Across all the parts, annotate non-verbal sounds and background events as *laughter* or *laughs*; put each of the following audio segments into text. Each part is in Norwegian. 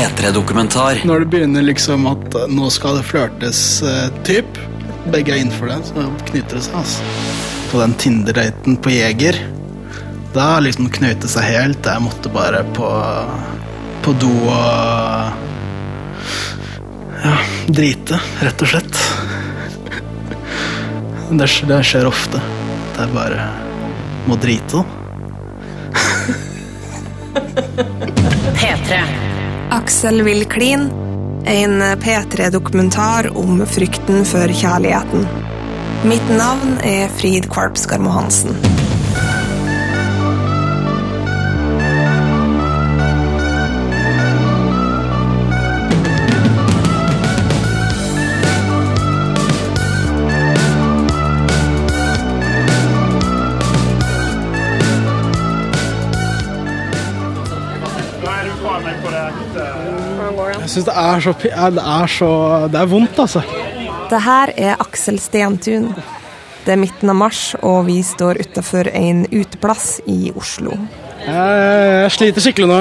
P3-dokumentar. Når det begynner liksom at eh, nå skal det flørtes uh, typ, begge er innenfor det, så knyter det seg. altså. På den Tinder-daten på Jeger, da liksom knøt det seg helt. Jeg måtte bare på, på do og ja, drite, rett og slett. Det, det skjer ofte. Det er bare må drite. P3. Aksel vil klin, En P3-dokumentar om frykten for kjærligheten. Mitt navn er Frid Kvarpskarmo Hansen. Jeg syns det er så Det er så Det er vondt, altså. Det her er Aksel Stentun. Det er midten av mars, og vi står utafor en uteplass i Oslo. Jeg, jeg sliter skikkelig nå.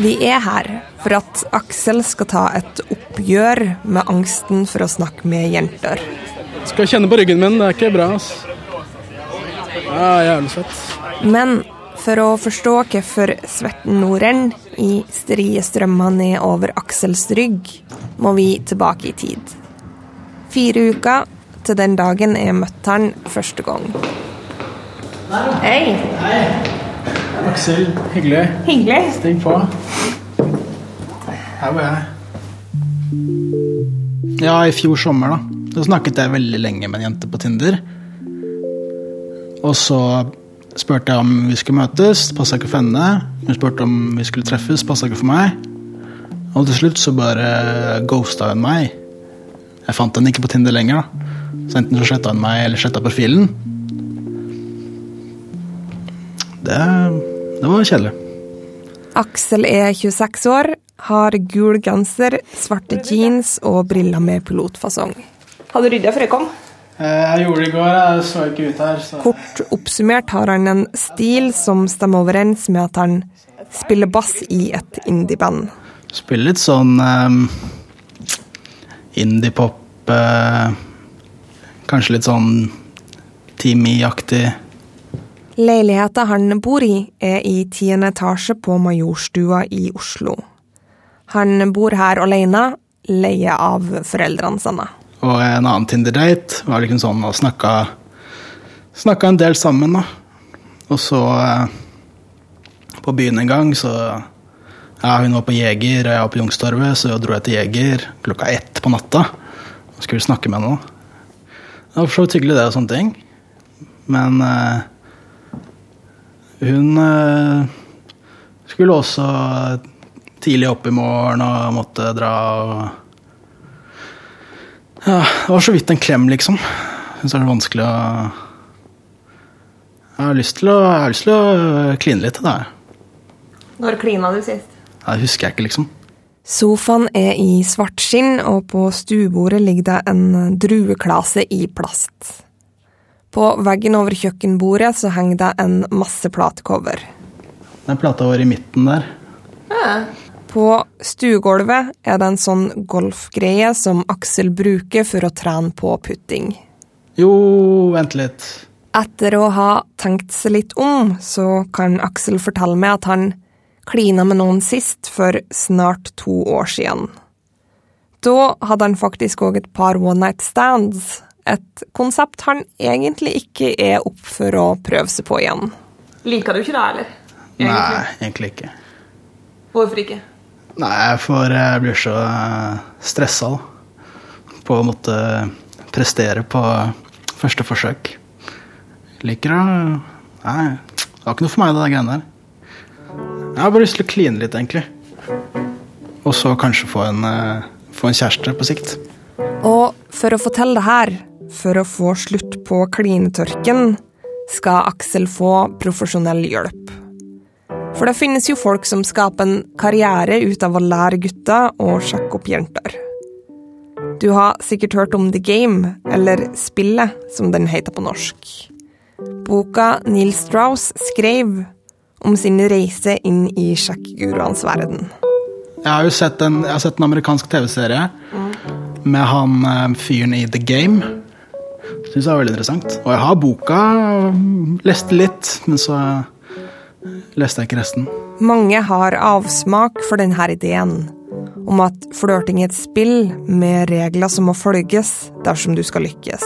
Vi er her for at Aksel skal ta et oppgjør med angsten for å snakke med jenter. Skal kjenne på ryggen min. Det er ikke bra, altså. Ja, jævlig fett. Men for å forstå hvorfor svetten nå renner i strie strømmer ned over Aksels rygg, må vi tilbake i tid. Fire uker til den dagen jeg møtte han første gang. Hei. Hei. Aksel, hyggelig. Hyggelig. Stig på. Her var jeg. Ja, i fjor sommer, da. Da snakket jeg veldig lenge med en jente på Tinder. Og så spurte jeg om vi skulle møtes, passa ikke for henne. Hun spurte om vi skulle treffes, passa ikke for meg. Og til slutt så bare ghosta hun meg. Jeg fant henne ikke på Tinder lenger, da. Så enten så sletta hun meg, eller sletta profilen. Det, det var kjedelig. Aksel er 26 år, har gul genser, svarte jeans og briller med pilotfasong. Hadde du rydda før jeg kom? Eh, Jeg gjorde det i går, jeg så ikke ut her. Så. Kort oppsummert har han en stil som stemmer overens med at han spiller bass i et indieband. Spiller litt sånn um, indie-pop eh, Kanskje litt sånn Teamy-aktig. Leiligheta han bor i, er i tiende etasje på Majorstua i Oslo. Han bor her alene, leie av foreldrene sine. Og en annen Tinder-date var liksom sånn og snakka Snakka en del sammen, da. Og så eh, På byen en gang, så Ja, hun var på Jeger, og jeg var på Youngstorget, så dro jeg til Jeger klokka ett på natta. Og skulle snakke med henne. Det var for så vidt hyggelig, det og sånne ting. Men eh, hun eh, skulle også tidlig opp i morgen og måtte dra og ja, Det var så vidt en klem, liksom. Syns det er vanskelig å Jeg har lyst til å, jeg har lyst til å kline litt. Det, Når klina du sist? det husker jeg ikke, liksom. Sofaen er i svartskinn, og på stuebordet ligger det en drueklase i plast. På veggen over kjøkkenbordet så henger det en masse platecover. Den plata vår i midten der. På stuegulvet er det en sånn golfgreie som Aksel bruker for å trene på putting. Jo, vent litt. Etter å ha tenkt seg litt om, så kan Aksel fortelle meg at han klina med noen sist for snart to år siden. Da hadde han faktisk òg et par one night stands, et konsept han egentlig ikke er opp for å prøve seg på igjen. Liker du ikke det, eller? Nei, egentlig ikke. Hvorfor ikke? Nei, for jeg blir så stressa da. på å måtte prestere på første forsøk. Liker det. Nei, det var ikke noe for meg, det der greiene der. Jeg har bare lyst til å kline litt, egentlig. Og så kanskje få en, eh, få en kjæreste på sikt. Og for å fortelle det her, for å få slutt på klinetørken, skal Aksel få profesjonell hjelp. For det finnes jo folk som skaper en karriere ut av å lære gutter å sjekke opp jenter. Du har sikkert hørt om The Game, eller Spillet, som den heter på norsk. Boka Neil Strauss skrev om sin reise inn i sjekkguruenes verden. Jeg har jo sett en, sett en amerikansk TV-serie med han eh, fyren i The Game. Syns jeg var veldig interessant. Og jeg har boka, leste litt, men så leste jeg ikke resten. Mange har avsmak for denne ideen om at flørting er et spill med regler som må følges dersom du skal lykkes.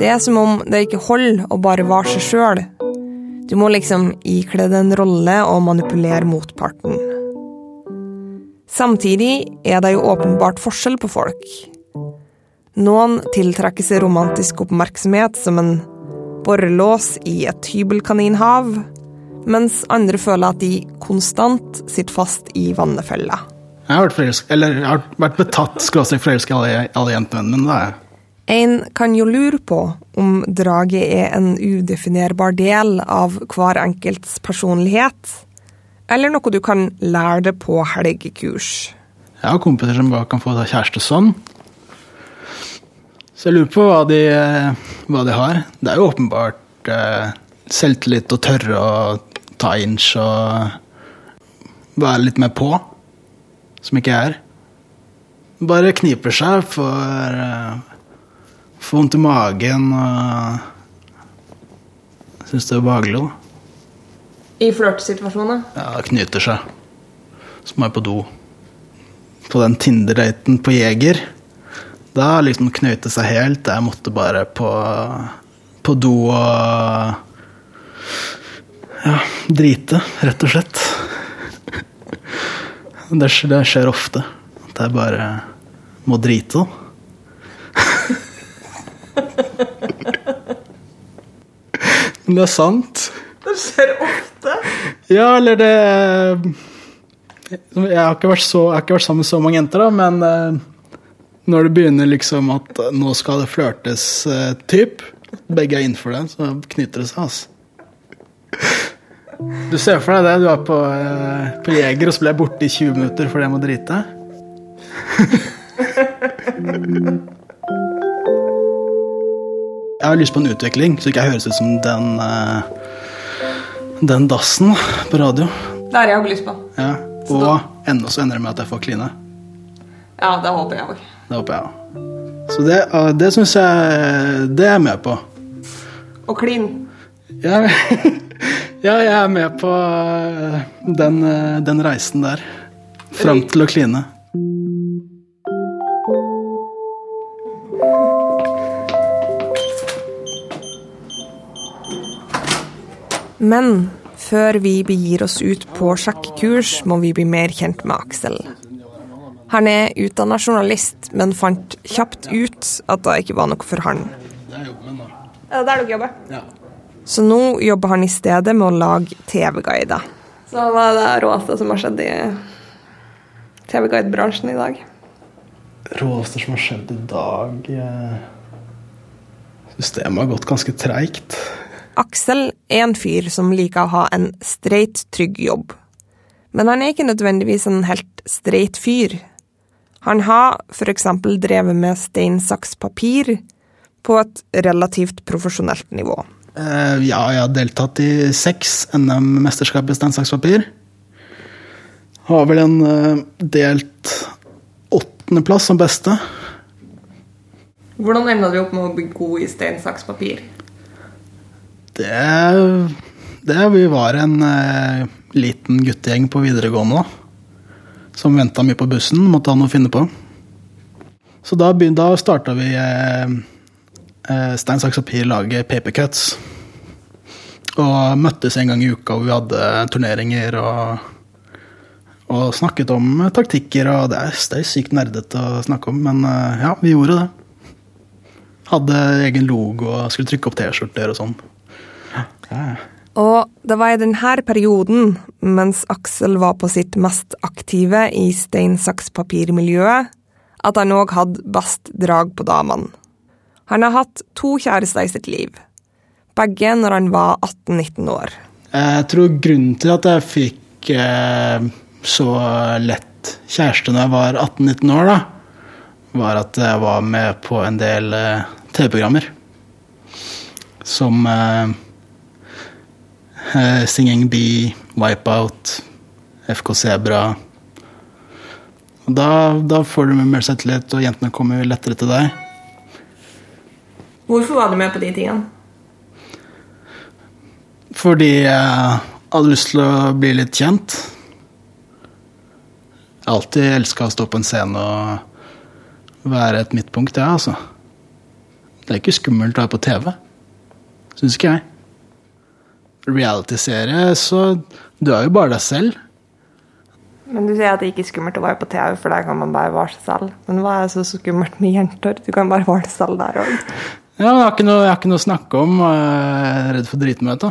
Det er som om det ikke holder å bare være seg sjøl. Du må liksom ikle deg en rolle og manipulere motparten. Samtidig er det jo åpenbart forskjell på folk. Noen tiltrekker seg romantisk oppmerksomhet som en borrelås i et hybelkaninhav, mens andre føler at de konstant sitter fast i vannefella. Jeg har vært, forelsk, eller, jeg har vært betatt skråstrek forelska i alle, alle jentene mine. da. En kan jo lure på om draget er en udefinerbar del av hver enkelts personlighet, eller noe du kan lære det på helgekurs. Jeg har kompiser som bare kan få seg kjæreste sånn. Så jeg lurer på hva de, hva de har. Det er jo åpenbart eh, selvtillit og tørre å ta inch og være litt mer på, som ikke er. Bare kniper seg for eh, Får vondt i magen og syns det er behagelig. da. I flørtesituasjoner? Ja, det knyter seg. Så må jeg på do. På den Tinder-daten på Jeger. Da liksom knøyte det seg helt. Jeg måtte bare på, på do og Ja, drite, rett og slett. Det, det skjer ofte. At jeg bare må drite. da. *laughs* Men det er sant. Det skjer ofte. Ja, eller det Jeg har ikke vært, så, har ikke vært sammen med så mange jenter, da, men eh, når det begynner liksom at nå skal det flørtes, eh, typ, begge er innenfor det, så knytter det seg, altså. Du ser for deg det, du er på, eh, på Jeger, og så blir jeg borte i 20 minutter fordi jeg må drite. Jeg har lyst på en utvikling, så ikke jeg høres ut som den, eh, den dassen på radio. Det har jeg har lyst på. Ja. Og enda så ender det med at jeg får kline. Ja, det håper jeg òg. Det håper jeg òg. Så det, eh, det syns jeg Det er jeg med på. Og klin. Ja, *laughs* ja, jeg er med på eh, den, eh, den reisen der. Fram til å kline. Men før vi begir oss ut på sjekkekurs, må vi bli mer kjent med Aksel. Han er utdanna journalist, men fant kjapt ut at det ikke var noe for han. Det er jobben min, da. Er det der dere jobber? Ja. Så nå jobber han i stedet med å lage TV-guider. Så hva er det råeste som har skjedd i TV-guidebransjen i dag? Råeste som har skjedd i dag eh, Systemet har gått ganske treigt. Aksel er en fyr som liker å ha en streit, trygg jobb. Men han er ikke nødvendigvis en helt streit fyr. Han har f.eks. drevet med stein, saks, papir på et relativt profesjonelt nivå. Eh, ja, jeg har deltatt i seks NM-mesterskap i stein, saks, papir. Har vel en eh, delt åttendeplass som beste. Hvordan enda du opp med å bli god i stein, saks, papir? Det, det Vi var en eh, liten guttegjeng på videregående som venta mye på bussen. Måtte ha noe å finne på. Så da, da starta vi eh, eh, Stein, saks, papir laget papercuts. Og møttes en gang i uka hvor vi hadde turneringer og, og snakket om taktikker. og Det er, det er sykt nerdete å snakke om, men eh, ja, vi gjorde det. Hadde egen logo og skulle trykke opp T-skjorter og sånn. Ja. Og det var i denne perioden, mens Aksel var på sitt mest aktive i stein, saks, papir-miljøet, at han òg hadde best drag på damene. Han har hatt to kjærester i sitt liv, begge når han var 18-19 år. Jeg tror grunnen til at jeg fikk eh, så lett kjæreste når jeg var 18-19 år, da, var at jeg var med på en del eh, TV-programmer. Som eh, eh, Singing Bee, Wipeout, FK Sebra, da, da får du mer selvtillit, og jentene kommer lettere til deg. Hvorfor var du med på de tingene? Fordi jeg hadde lyst til å bli litt kjent. Jeg har alltid elska å stå på en scene og være et midtpunkt, jeg, ja, altså. Det er ikke skummelt å være på TV. Syns ikke jeg. Reality-serie, så du er jo bare deg selv. Men du sier at det ikke er skummelt å være på TV, for der kan man bare være seg selv. Men hva er så skummelt med jenter? Du kan bare være deg selv der òg. Ja, jeg har ikke noe, jeg har ikke noe å snakke om. Jeg er redd for dritmøte.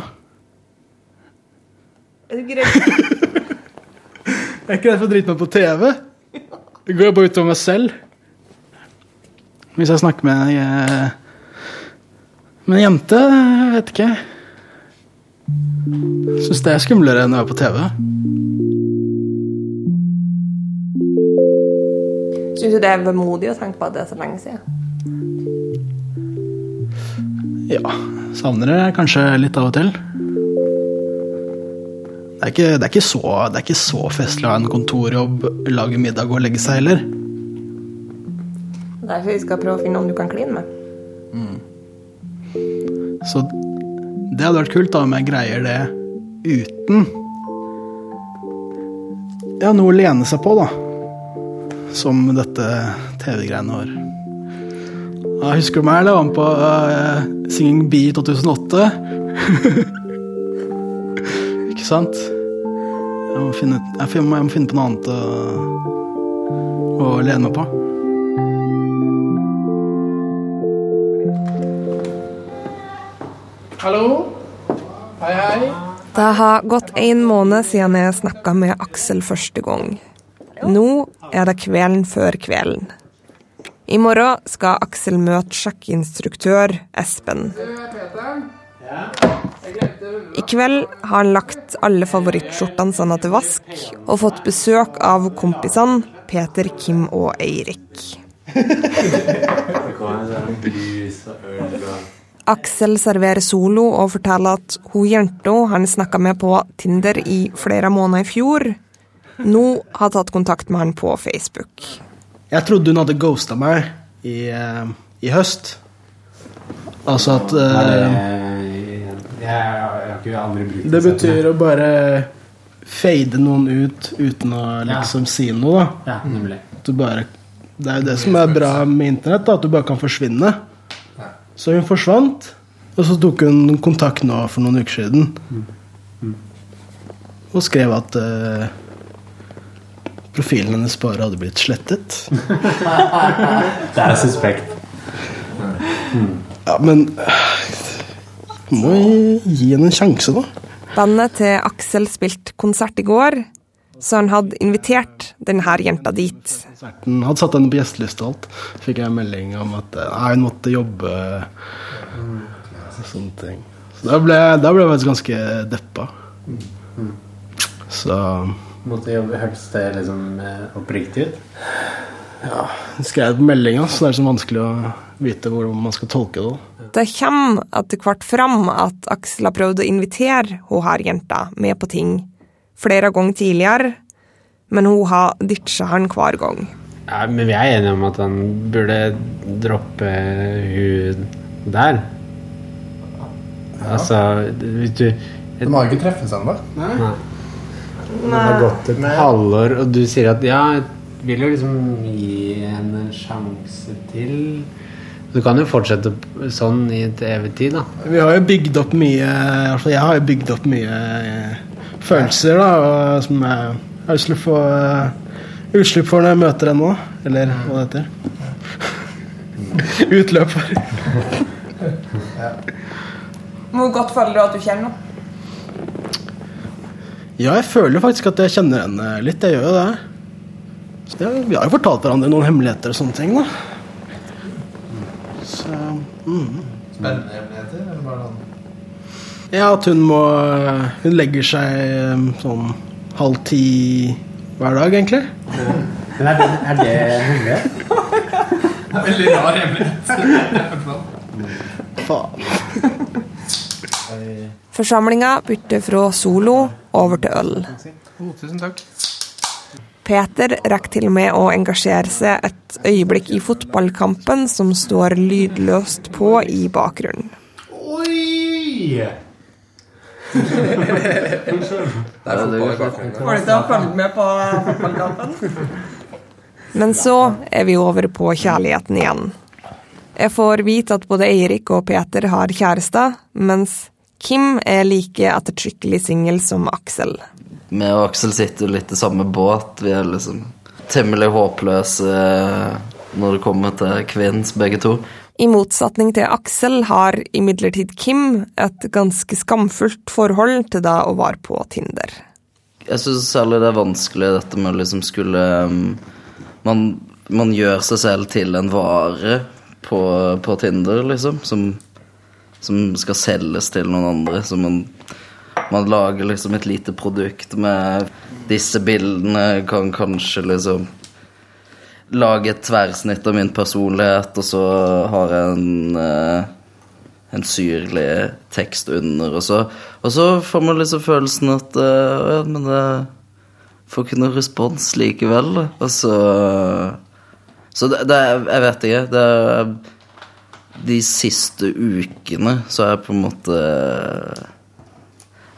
Er du ikke redd? *laughs* Jeg er ikke redd for å drite meg på TV. Det går jo bare utover meg selv. Hvis jeg snakker med, jeg, med en jente, jeg vet ikke. Syns det er skumlere enn å være på TV. Syns du det er vemodig å tenke på at det er så lenge siden? Ja, savner det kanskje litt av og til. Det er ikke, det er ikke, så, det er ikke så festlig å ha en kontorjobb, lage middag og legge seg heller. Derfor vi skal prøve å finne noen du kan kline med. Så det hadde vært kult da om jeg greier det uten Ja, noe å lene seg på, da. Som dette TV-greiene var. Ja, husker du meg? eller? Jeg var med på uh, Singing Bee i 2008. *laughs* Ikke sant? Jeg må, finne, jeg må, jeg må finne på noe annet å, å lene meg på. Hallo? Hei, hei. Det har gått en måned siden jeg snakka med Aksel første gang. Nå er det kvelden før kvelden. I morgen skal Aksel møte sjekkeinstruktør Espen. I kveld har han lagt alle favorittskjortene sine til vask og fått besøk av kompisene Peter, Kim og Eirik. Aksel serverer solo og forteller at hun jenta han snakka med på Tinder i flere måneder i fjor, nå har tatt kontakt med han på Facebook. Jeg trodde hun hadde ghosta meg i, eh, i høst. Altså at eh, Jeg, jeg har ikke aldri brukt Det Det betyr å bare fade noen ut uten å liksom si noe, da. Ja, nemlig. Du bare, det er jo det som er bra med internett, da, at du bare kan forsvinne. Så hun forsvant, og så tok hun kontakt nå for noen uker siden. Og skrev at eh, profilen hennes bare hadde blitt slettet. *laughs* Det er suspekt. Ja, men må gi henne en sjanse, da. Bandet til Aksel spilte konsert i går, så han hadde invitert denne jenta dit. Konserten hadde satt henne på gjesteliste og alt. Fikk jeg melding om at eh, nei, hun måtte jobbe sånne ting. Så da ble, da ble jeg faktisk ganske deppa. Så Måtte jobbe Hørtes det liksom eh, oppriktig ut? ja, jeg skrev på meldinga, så det er så vanskelig å vite hvordan man skal tolke det. Det kommer etter hvert fram at Aksel har prøvd å invitere hun her jenta med på ting flere ganger tidligere, men hun har ditcha han hver gang. Ja, men vi er enige om at han burde droppe hun der. Altså, vet du De har ikke treffes ennå. Det har gått et halvår, og du sier at ja, jeg vil jo liksom gi henne en sjanse til. Du kan jo fortsette sånn i et evig tid, da. Vi har jo bygd opp mye altså Jeg har jo bygd opp mye eh, følelser da, og som jeg har lyst til å få eh, utslipp for når jeg møter henne nå. Eller hva det heter. *laughs* Utløp for. Hvor godt føler du at du kjenner henne? Ja, jeg føler faktisk at jeg kjenner henne litt. Jeg gjør jo det. Så det, vi har jo fortalt hverandre noen hemmeligheter og sånne ting, da. Så mm. Spennende hemmeligheter? Eller bare sånn Ja, at hun må Hun legger seg eh, sånn halv ti hver dag, egentlig. Men er det, er det hemmelig? Det er veldig rar hemmelighet. Faen. Forsamlinga bytter fra solo over til øl. Tusen takk. Peter rekker til og med å engasjere seg et øyeblikk i fotballkampen som står lydløst på i bakgrunnen. Oi! Det. Får du til å følge med på fotballkampen? Men så er vi over på kjærligheten igjen. Jeg får vite at både Eirik og Peter har kjærester, mens Kim er like ettertrykkelig singel som Aksel. Vi og Aksel sitter jo litt i samme båt. Vi er liksom temmelig håpløse når det kommer til kvinns, begge to. I motsetning til Aksel har imidlertid Kim et ganske skamfullt forhold til det å være på Tinder. Jeg syns særlig det er vanskelig dette med å liksom skulle um, man, man gjør seg selv til en vare på, på Tinder, liksom, som, som skal selges til noen andre. Så man, man lager liksom et lite produkt med disse bildene, kan kanskje liksom lage et tverrsnitt av min personlighet, og så har jeg en eh, en syrlig tekst under, og så, og så får man liksom følelsen at eh, ja, men det får ikke noe respons likevel. Og så Så det, det Jeg vet ikke. Det er De siste ukene så er jeg på en måte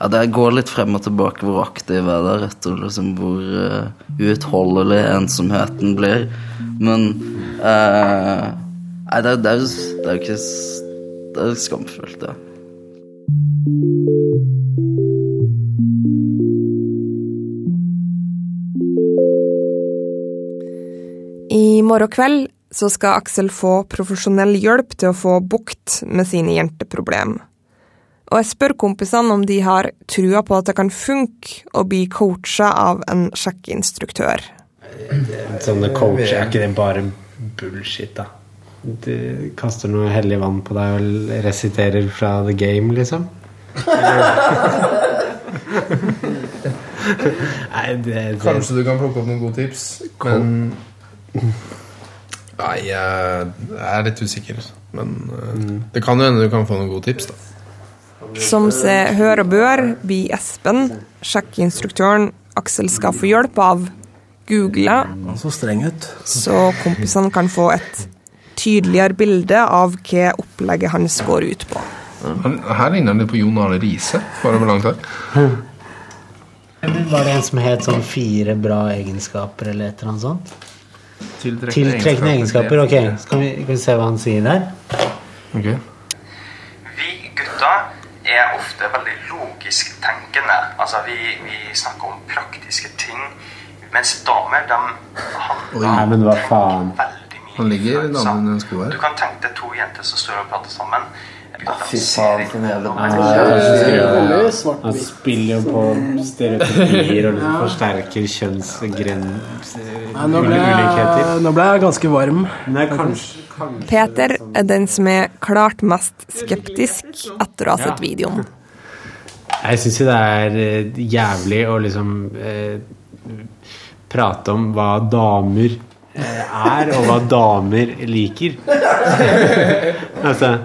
Ja, det går litt frem og tilbake hvor aktiv jeg er der, liksom hvor uh, uutholdelig ensomheten blir. Men uh, Nei, det, er- det, er jo- det ikke Det er skamfullt, ja. I morgen kveld så skal Aksel få profesjonell hjelp til å få bukt med sine jenteproblem. Og jeg spør kompisene om de har trua på at det kan funke å bli coacha av en sjekkeinstruktør. Sånne coacher, er ikke det bare bullshit, da? Du kaster noe hellig vann på deg og resiterer fra the game, liksom? *laughs* Nei, det, det Kanskje du kan plukke opp noen gode tips, men Nei, jeg er litt usikker. Men mm. det kan jo hende du kan få noen gode tips, da. Som seg hør og bør blir Espen, sjekkinstruktøren Aksel skal få hjelp av, googla, Han så så kompisene kan få et tydeligere bilde av hva opplegget hans går ut på. Her ligner han litt på Jon Arne Riise, bare med langt hår. Var det en som het sånn fire bra egenskaper, eller et eller annet sånt? Tiltrekkende egenskaper, ok. Skal vi, skal vi se hva han sier der? Ok. Vi gutter er ofte veldig logisk tenkende. Altså, vi, vi snakker om praktiske ting. Mens damer, de handler Nei, men hva faen? veldig mye Han ligger i damen i en sko her. Du kan tenke deg to jenter som står og prater sammen. Gutter, fy faen, for en jævla Han spiller jo på stereotypier og liksom forsterker jeg, nå ble jeg ganske varm. Nei, kanskje, kanskje Peter er den som er klart mest skeptisk etter å ha sett videoen. Jeg syns jo det er eh, jævlig å liksom eh, prate om hva damer eh, er, og hva damer liker. *laughs* altså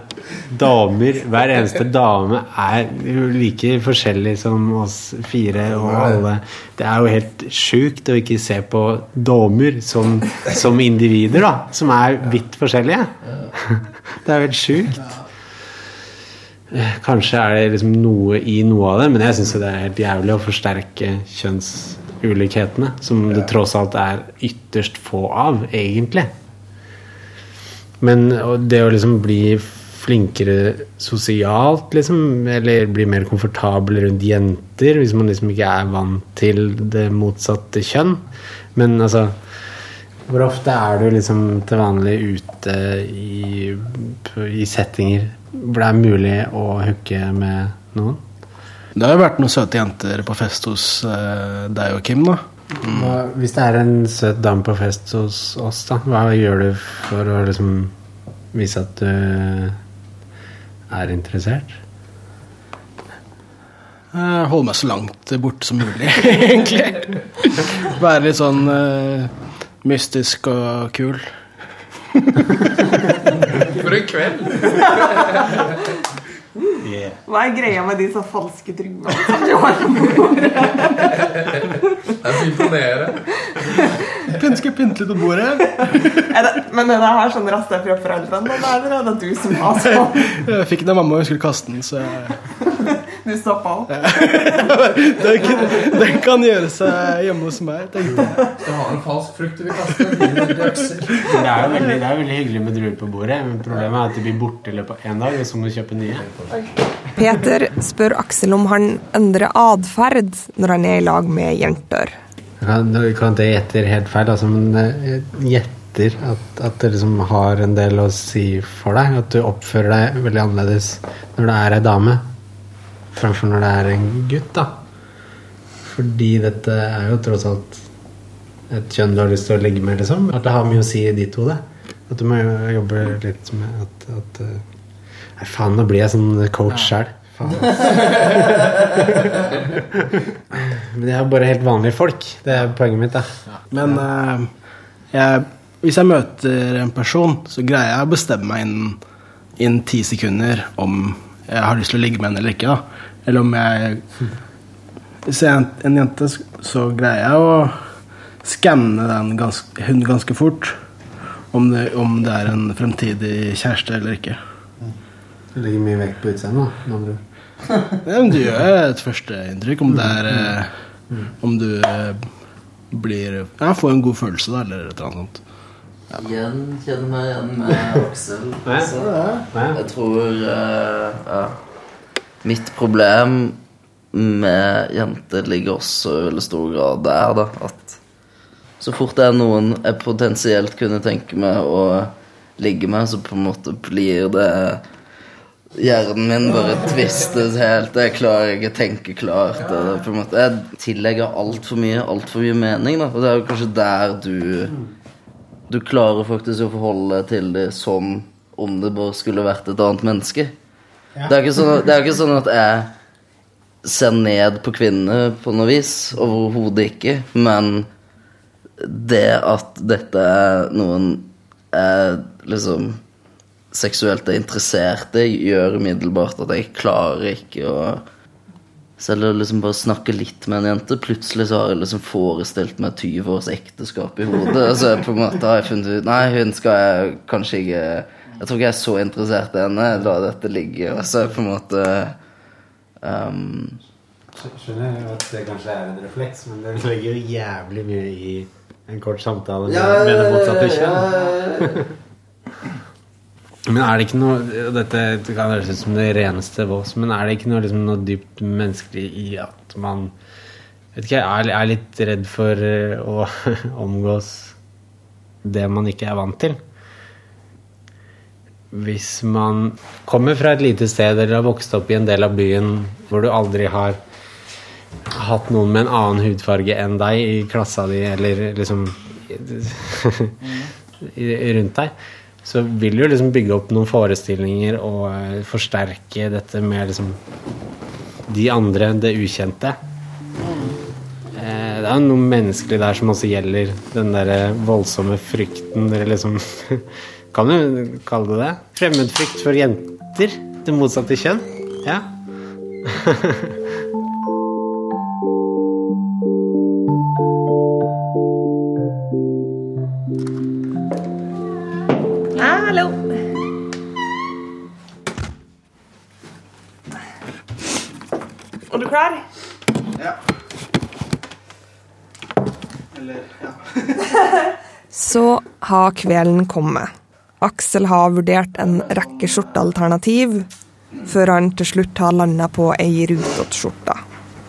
Damer, hver eneste dame er like forskjellig som oss fire og alle. Det er jo helt sjukt å ikke se på damer som, som individer, da. Som er vidt forskjellige. *laughs* Det er jo helt sjukt. Kanskje er det liksom noe i noe av det, men jeg syns det er helt jævlig å forsterke kjønnsulikhetene, som det tross alt er ytterst få av, egentlig. Men det å liksom bli flinkere sosialt, liksom, eller bli mer komfortabel rundt jenter, hvis man liksom ikke er vant til det motsatte kjønn. Men altså Hvor ofte er du liksom til vanlig ute i, i settinger hvor det er mulig å hooke med noen? Det har jo vært noen søte jenter på fest hos eh, deg og Kim, da. Hva, hvis det er en søt dame på fest hos oss, da, hva gjør du for å liksom vise at du er interessert? Eh, Holde meg så langt borte som mulig, *laughs* egentlig. Være litt sånn uh, mystisk og kul. For en kveld! Hva er greia med de så falske druene som du har på bordet? Det er så imponerende. Pynt skal pynte litt på bordet. *laughs* Er det, men er det her sånn rasta fra foreldrene, eller er det du som har *laughs* sånn? Jeg fikk den av mamma og hun skulle kaste den, så jeg, *laughs* Du stoppa opp? den, kan, den kan gjøre seg hjemme hos meg, tenkte jeg. Skal ha en falsk frukt du vil kaste. Det er jo veldig, det er veldig hyggelig med druer på bordet, men problemet er at de blir borte i løpet av én dag, og så må du kjøpe nye. Peter spør Aksel om han endrer atferd når han er i lag med jenter. Jeg kan, ikke jeg gjetter helt feil, altså, men jeg gjetter at, at det liksom har en del å si for deg. At du oppfører deg veldig annerledes når det er ei dame, framfor når det er en gutt. da. Fordi dette er jo tross alt et kjønn du har lyst til å ligge med, liksom. At det har mye å si i ditt hode. At du må jo jobbe litt med at, at uh, Nei, faen, nå blir jeg sånn coach sjøl. *laughs* Men det er bare helt vanlige folk. Det er poenget mitt. da. Men uh, jeg, hvis jeg møter en person, så greier jeg å bestemme meg innen, innen ti sekunder om jeg har lyst til å ligge med henne eller ikke. da. Eller om jeg Hvis jeg er en, en jente, så greier jeg å skanne den ganske, hun ganske fort. Om det, om det er en fremtidig kjæreste eller ikke. Du legger mye vekt på utseendet, med andre ord. Ja, men du gjør et førsteinntrykk. Om det er eh, Om du eh, blir Ja, får en god følelse, da, eller et eller annet sånt. Igjen kjenner meg igjen med *laughs* Aksel. Altså, jeg tror eh, ja. Mitt problem med jenter ligger også i veldig stor grad der, da. At så fort det er noen jeg potensielt kunne tenke meg å ligge med, så på en måte blir det Hjernen min bare tvistes helt. Jeg klarer ikke å tenke klart. det på en måte, jeg tillegger altfor mye, alt for mye mening. Da. Og det er jo kanskje der du Du klarer faktisk å forholde deg til det som om det bare skulle vært et annet menneske. Det, er ikke sånn, ikke sånn at jeg ser ned på kvinner på noe vis. Overhodet ikke. Men det at dette er noen jeg liksom seksuelt er interessert i, gjør umiddelbart at jeg klarer ikke å selv å liksom bare snakke litt med en jente, plutselig så har jeg liksom forestilt meg 20 års ekteskap i hodet. Og så på en måte har jeg funnet ut Nei, hun skal jeg kanskje ikke Jeg tror ikke jeg er så interessert i henne. La dette ligge. Og så på en måte um, Skjønner at det kanskje er en refleks, men det legger jo jævlig mye i en kort samtale med, Ja, med det motsatte kjønn. ja, Men er det ikke noe Dette kan høres ut som det reneste vås, men er det ikke noe, liksom, noe dypt menneskelig i at man vet ikke, er, er litt redd for eh, å *laughs* omgås det man ikke er vant til? Hvis man kommer fra et lite sted eller har vokst opp i en del av byen hvor du aldri har hatt noen med en annen hudfarge enn deg i klassa di, eller liksom *laughs* rundt deg, så vil du jo liksom bygge opp noen forestillinger og eh, forsterke dette med liksom de andre, det ukjente. Eh, det er noe menneskelig der som også gjelder den derre voldsomme frykten eller liksom *laughs* Kan du kalle det det? Fremmedfrykt for jenter. Det motsatte kjønn. Ja. *laughs* har kvelden kommet. Aksel har vurdert en rekke skjortealternativ, før han til slutt har landa på ei rutete-skjorte.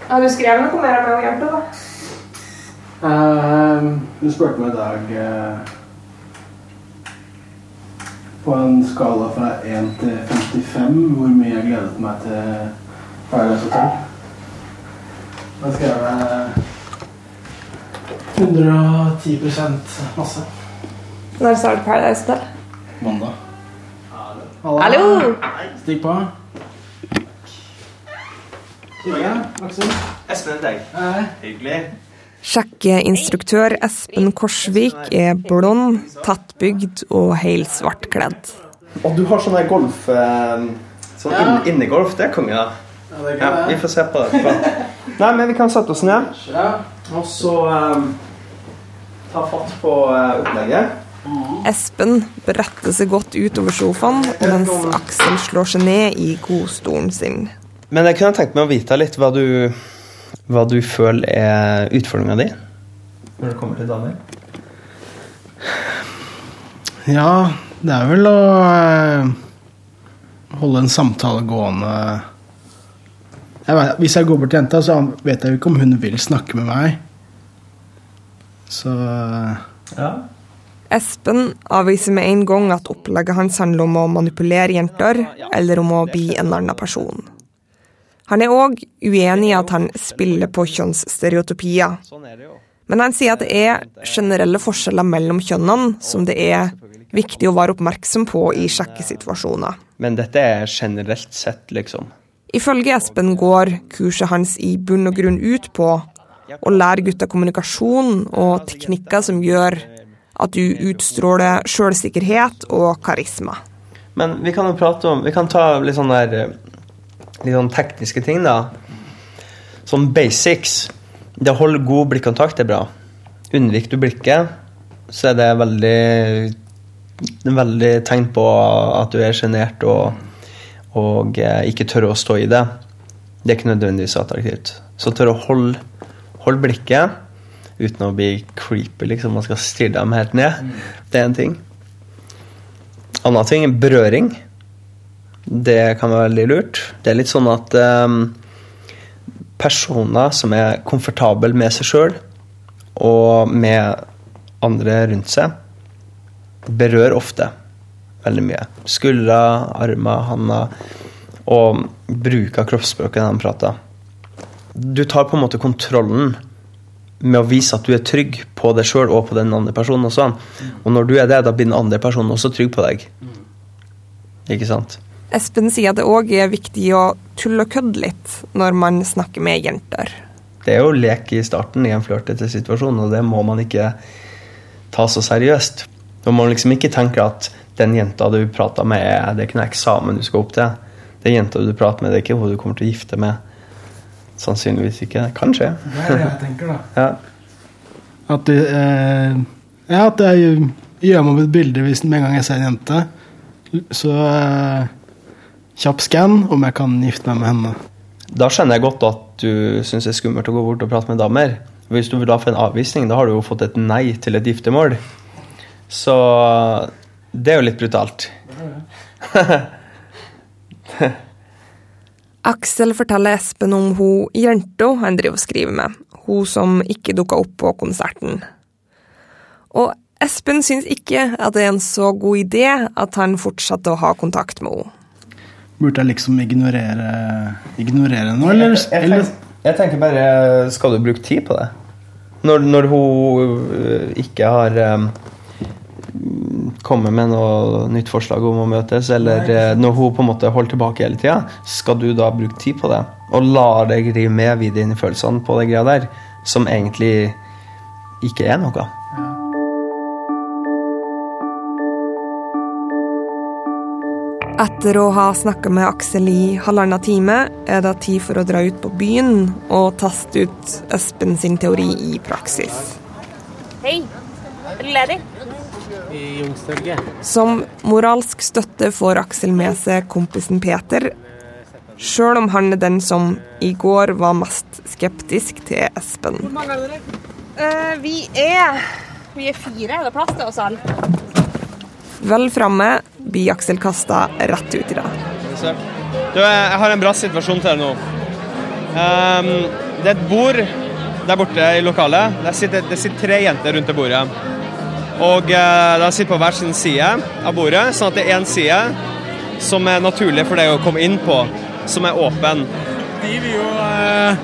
Har du skrevet noe mer om hjertet, da? Uh, du spurte meg i dag uh, på en skala fra 1 til 55 hvor mye jeg gledet meg til Paradise Hotel. Da skrev jeg 110% masse. Når sa du Paradise Hotel? Mandag. Hallo! Stikk på. Hei, Aksel. Espen. Hei. Hyggelig. Sjekkeinstruktør Espen Korsvik er blond, tettbygd og helt svartkledd. Og du har sånn der golf... Eh, Sånn inn, innegolf, det er konge, da. Ja, vi får se på det. Nei, men vi kan sette oss ned. Og så um, ta fatt på uh, opplegget. Espen bretter seg godt utover sofaen, mens Aksel slår seg ned i godstolen sin. Men jeg kunne tenkt meg å vite litt hva du, hva du føler er utfordringa di når det kommer til damer. Ja, det er vel å eh, holde en samtale gående jeg vet, Hvis jeg går bort til jenta, så vet jeg jo ikke om hun vil snakke med meg. Så eh, Ja. Espen avviser med en gang at opplegget hans handler om å manipulere jenter, eller om å bli en annen person. Han er òg uenig i at han spiller på kjønnsstereotypier. Sånn. Men han sier at det er generelle forskjeller mellom kjønnene som det er viktig å være oppmerksom på i sjekkesituasjoner. Men dette er generelt sett, liksom. Ifølge Espen går kurset hans i bunn og grunn ut på å lære gutta kommunikasjon og teknikker som gjør at du utstråler sjølsikkerhet og karisma. Men vi kan jo prate om Vi kan ta litt sånn der Litt sånn tekniske ting, da. Sånn basics. Det å holde god blikkontakt er bra. Unnviker du blikket, så er det veldig veldig tegn på at du er sjenert og, og eh, ikke tør å stå i det. Det er ikke nødvendigvis attraktivt. Så tør å holde, holde blikket uten å bli creepy, liksom. Man skal stirre dem helt ned. Det er en ting. Annen ting er berøring. Det kan være veldig lurt. Det er litt sånn at um, personer som er komfortable med seg sjøl og med andre rundt seg, berører ofte veldig mye. Skuldre, armer, hender og bruker kroppsspråket når de prater. Du tar på en måte kontrollen med å vise at du er trygg på deg sjøl og på den andre personen også. Og når du er det, da blir den andre personen også trygg på deg. Ikke sant? Espen sier at det òg er viktig å tulle og kødde litt når man snakker med jenter. Det er jo lek i starten i en flørtete situasjon, og det må man ikke ta så seriøst. Man må liksom ikke tenke at den jenta du prater med, er, det er ikke noe eksamen du skal opp til. Den jenta du prater med, det er ikke hun du kommer til å gifte med. Sannsynligvis ikke. Kanskje. det er det jeg tenker, da. Ja. At, du eh, ja, at jeg gjør meg opp et bilde hvis med en gang jeg ser en jente. Så eh, kjapp skann om jeg kan gifte meg med henne. Da skjønner jeg godt at du syns det er skummelt å gå bort og prate med damer. Hvis du vil da få en avvisning, da har du jo fått et nei til et giftermål. Så det er jo litt brutalt. *laughs* Aksel forteller Espen om hun jenta han driver og skriver med, hun som ikke dukka opp på konserten. Og Espen syns ikke at det er en så god idé at han fortsatte å ha kontakt med henne. Burde jeg liksom ignorere, ignorere noe, eller? Jeg, jeg, tenker, jeg tenker bare Skal du bruke tid på det? Når, når hun øh, ikke har øh, kommet med noe nytt forslag om å møtes, eller når hun på en måte holder tilbake hele tida, skal du da bruke tid på det? Og la deg rive med videre inn i følelsene på det greia der, som egentlig ikke er noe? Etter å ha snakka med Aksel i halvannen time, er det tid for å dra ut på byen og teste ut Espen sin teori i praksis. Hei, er du ledig? I Youngstorget. Som moralsk støtte får Aksel med seg kompisen Peter, sjøl om han er den som i går var mest skeptisk til Espen. Eh, vi er Vi er fire. Er det plass til oss alle? Vel framme blir Aksel kasta rett ut i det. Du, jeg har en bra situasjon til deg nå. Um, det er et bord der borte i lokalet. Det sitter, det sitter tre jenter rundt det bordet. Og de sitter på hver sin side av bordet, sånn at det er én side som er naturlig for deg å komme inn på, som er åpen. De vil jo eh,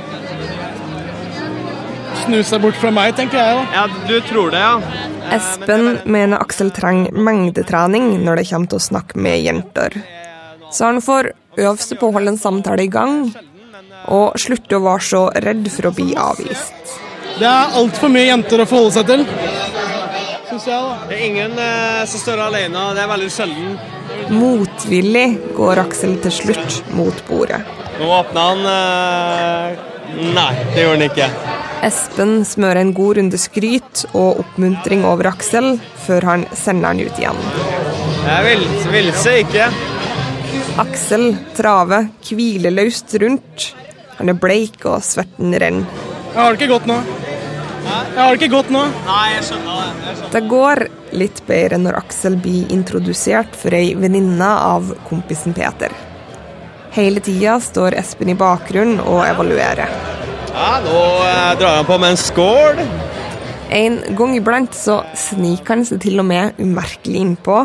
snu seg bort fra meg, tenker jeg. da. Ja, du tror det, ja? Espen mener Aksel trenger mengdetrening når det kommer til å snakke med jenter. Så han får øve seg på å holde en samtale i gang, og slutte å være så redd for å bli avvist. Det er altfor mye jenter å forholde seg til. Syns jeg, da. Det er ingen som står alene. Det er veldig sjelden. Motvillig går Aksel til slutt mot bordet. Nå åpna han eh, Nei, det gjorde han ikke. Espen smører en god runde skryt og oppmuntring over Aksel, før han sender han ut igjen. Jeg vil, vilse ikke. Aksel traver hvileløst rundt. Han er bleik og svetten renner. Jeg har det ikke godt nå. Jeg har det ikke godt nå. Nei, jeg skjønner det. Jeg skjønner. Det går litt bedre når Aksel blir introdusert for ei venninne av kompisen Peter. Hele tida står Espen i bakgrunnen og evaluerer. Ja, nå eh, drar han på med en skål. En gang iblant så sniker han seg til og med umerkelig innpå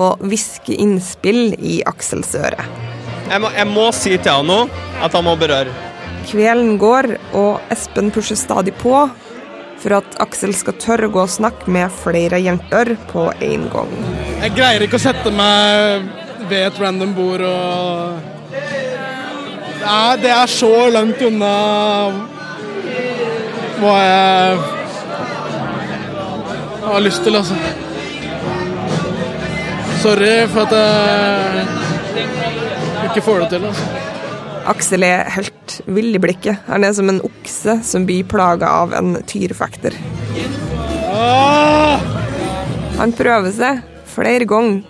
og hvisker innspill i Aksels øre. Jeg må, jeg må si til han nå at han må berøre. Kvelden går, og Espen pusher stadig på for at Aksel skal tørre å gå og snakke med flere jenter på én gang. Jeg greier ikke å sette meg ved et random bord og Det er, det er så langt unna hva jeg har lyst til, altså. Sorry for at jeg ikke får det til, altså. Aksel er helt vill i blikket. Han er som en okse som blir plaga av en tyrefekter. Ah! Han prøver seg flere ganger,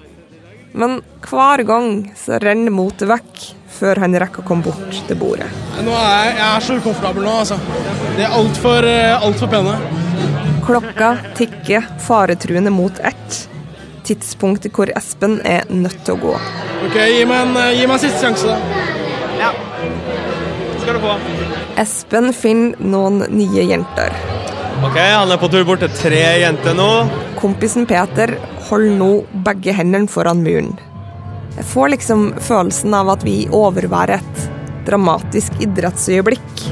men hver gang så renner motet vekk før han rekker å komme bort til bordet. Nå er jeg, jeg er så ukomfortabel nå, altså. De er altfor alt for pene. Klokka tikker faretruende mot ett. Tidspunktet hvor Espen er nødt til å gå. Ok, gi meg en, gi meg en siste sjanse, da. Skal du få. Espen finner noen nye jenter. Ok, han er på tur bort til tre jenter nå. Kompisen Peter holder nå begge hendene foran muren. Jeg får liksom følelsen av at vi overværer et dramatisk idrettsøyeblikk.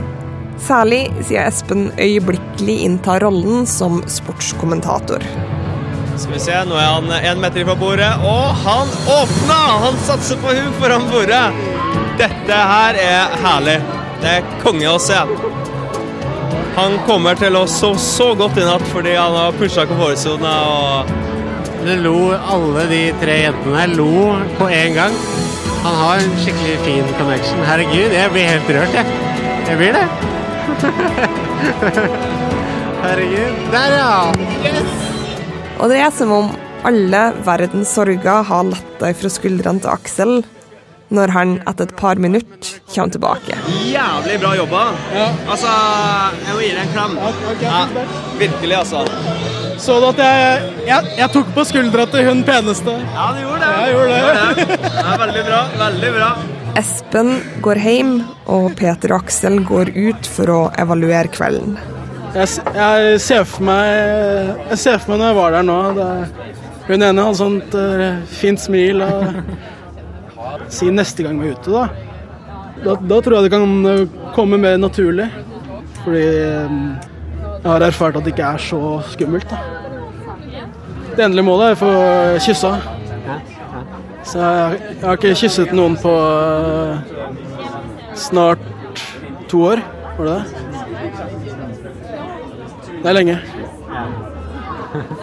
Særlig siden Espen øyeblikkelig inntar rollen som sportskommentator. Skal vi se, nå er han én meter fra bordet, og han åpna! Han satser på hun foran bordet. Dette her er herlig. Det er konge å se. Han kommer til å sove så godt i natt fordi han har pusha komfortsona og Det lo alle de tre jentene lo på en gang. Han har en skikkelig fin connection. Herregud, jeg blir helt rørt, jeg. Jeg blir det. *laughs* Herregud. Der, ja. Og det er som om alle verdens sorger har letta fra skuldrene til Aksel når han etter et par minutter kommer tilbake. Jævlig bra jobba. Ja. Altså, jeg må gi deg en klem. Ja, virkelig, altså. Så du at jeg, jeg, jeg tok på skuldra til hun peneste? Ja, du gjorde det. Jeg gjorde det. det. er veldig bra. Veldig bra. Espen går hjem, og Peter og Aksel går ut for å evaluere kvelden. Jeg, jeg ser for meg Jeg ser for meg når jeg var der nå det, Hun ene hadde sånt uh, fint smil og Si neste gang vi er ute, da. da. Da tror jeg det kan eh, komme mer naturlig. Fordi eh, jeg har erfart at det ikke er så skummelt, da. Det endelige målet er å få kyssa. Så jeg, jeg har ikke kysset noen på eh, snart to år. Var det det? Det er lenge.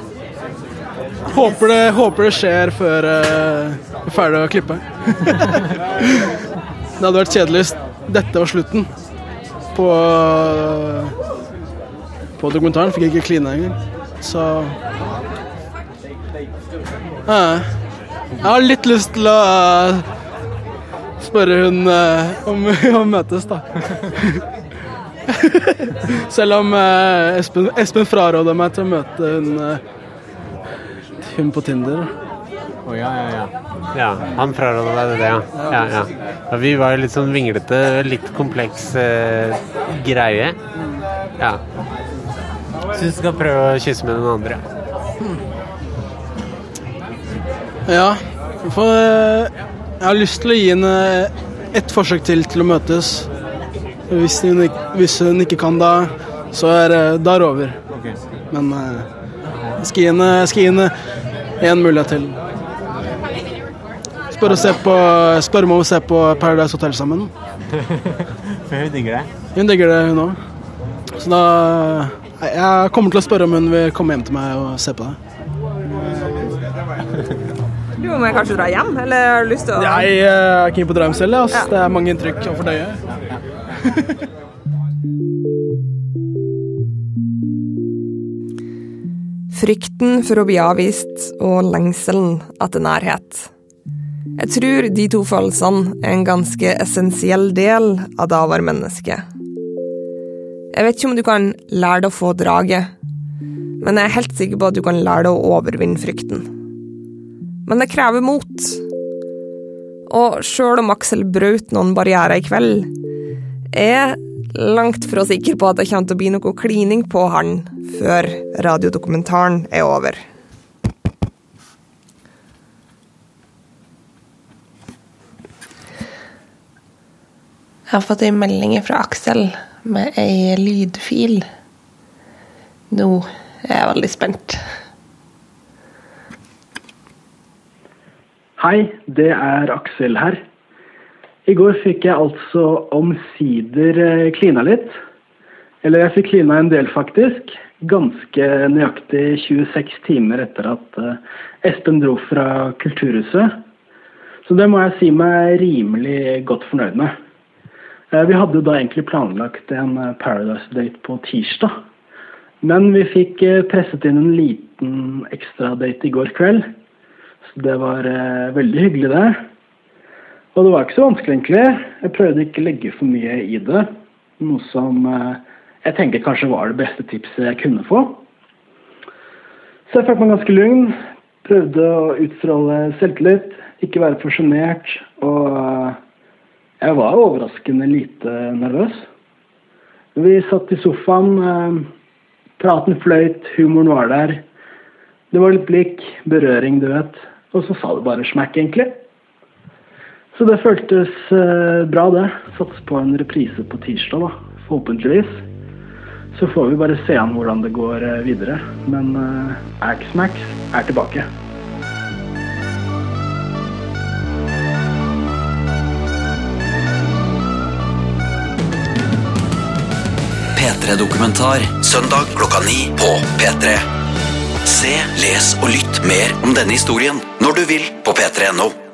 *laughs* Håper det, håper det skjer før uh, er ferdig å klippe. *laughs* det hadde vært kjedelig hvis dette var slutten på, på dokumentaren. Fikk jeg ikke kline engang. Så uh, Jeg har litt lyst til å uh, spørre hun uh, om å møtes, da. *laughs* Selv om Espen, Espen fraråda meg til å møte hun, hun på Tinder. Å, ja, ja, ja. ja. Han fraråda deg det, ja. Ja, ja. ja. Vi var jo litt sånn vinglete, litt kompleks eh, greie. Ja. Syns du skal prøve å kysse med noen andre. Ja, for eh, jeg har lyst til å gi henne ett forsøk til til å møtes. Hvis hun, hvis hun ikke kan da, så er det er det over. Men eh, jeg skal gi henne, én mulighet til. Spør, på, spør om å se på Paradise Hotel sammen. *laughs* For hun digger det. Hun digger det, hun òg. Så da Jeg kommer til å spørre om hun vil komme hjem til meg og se på det. Du må kanskje dra hjem, eller har du lyst til å Jeg er keen på å dra hjem selv. Altså. Ja. Det er mange inntrykk å fordøye. *laughs* Frykten for å bli avvist og lengselen etter nærhet. Jeg tror de to følelsene er en ganske essensiell del av det å være menneske. Jeg vet ikke om du kan lære deg å få draget, men jeg er helt sikker på at du kan lære deg å overvinne frykten. Men det krever mot. Og sjøl om Aksel brøt noen barrierer i kveld, er langt fra sikker på at det kommer til å bli noe klining på han før radiodokumentaren er over. Jeg har fått ei melding fra Aksel med ei lydfil. Nå er jeg veldig spent. Hei, det er Aksel her. I går fikk jeg altså omsider eh, klina litt. Eller jeg fikk klina en del, faktisk. Ganske nøyaktig 26 timer etter at eh, Espen dro fra Kulturhuset. Så det må jeg si meg rimelig godt fornøyd med. Eh, Vi hadde da egentlig planlagt en Paradise-date på tirsdag. Men vi fikk presset inn en liten ekstradate i går kveld. Så det var veldig hyggelig, det. Og det var ikke så vanskelig, egentlig. Jeg prøvde ikke å legge for mye i det. Noe som eh, jeg tenker kanskje var det beste tipset jeg kunne få. Så jeg følte meg ganske lugn. Prøvde å utstråle selvtillit, ikke være for sjenert. Og eh, jeg var overraskende lite nervøs. Vi satt i sofaen. eh, Praten fløyt, humoren var der. Det var litt blikk, berøring, du vet. Og så sa det bare smekk, egentlig. Så det føltes eh, bra, det. Satser på en reprise på tirsdag, da. Forhåpentligvis. Så får vi bare se an hvordan det går eh, videre. Men uh, Axmax er tilbake. P3-dokumentar søndag klokka ni på P3. Se, les og lytt mer om denne historien når du vil på p3.no.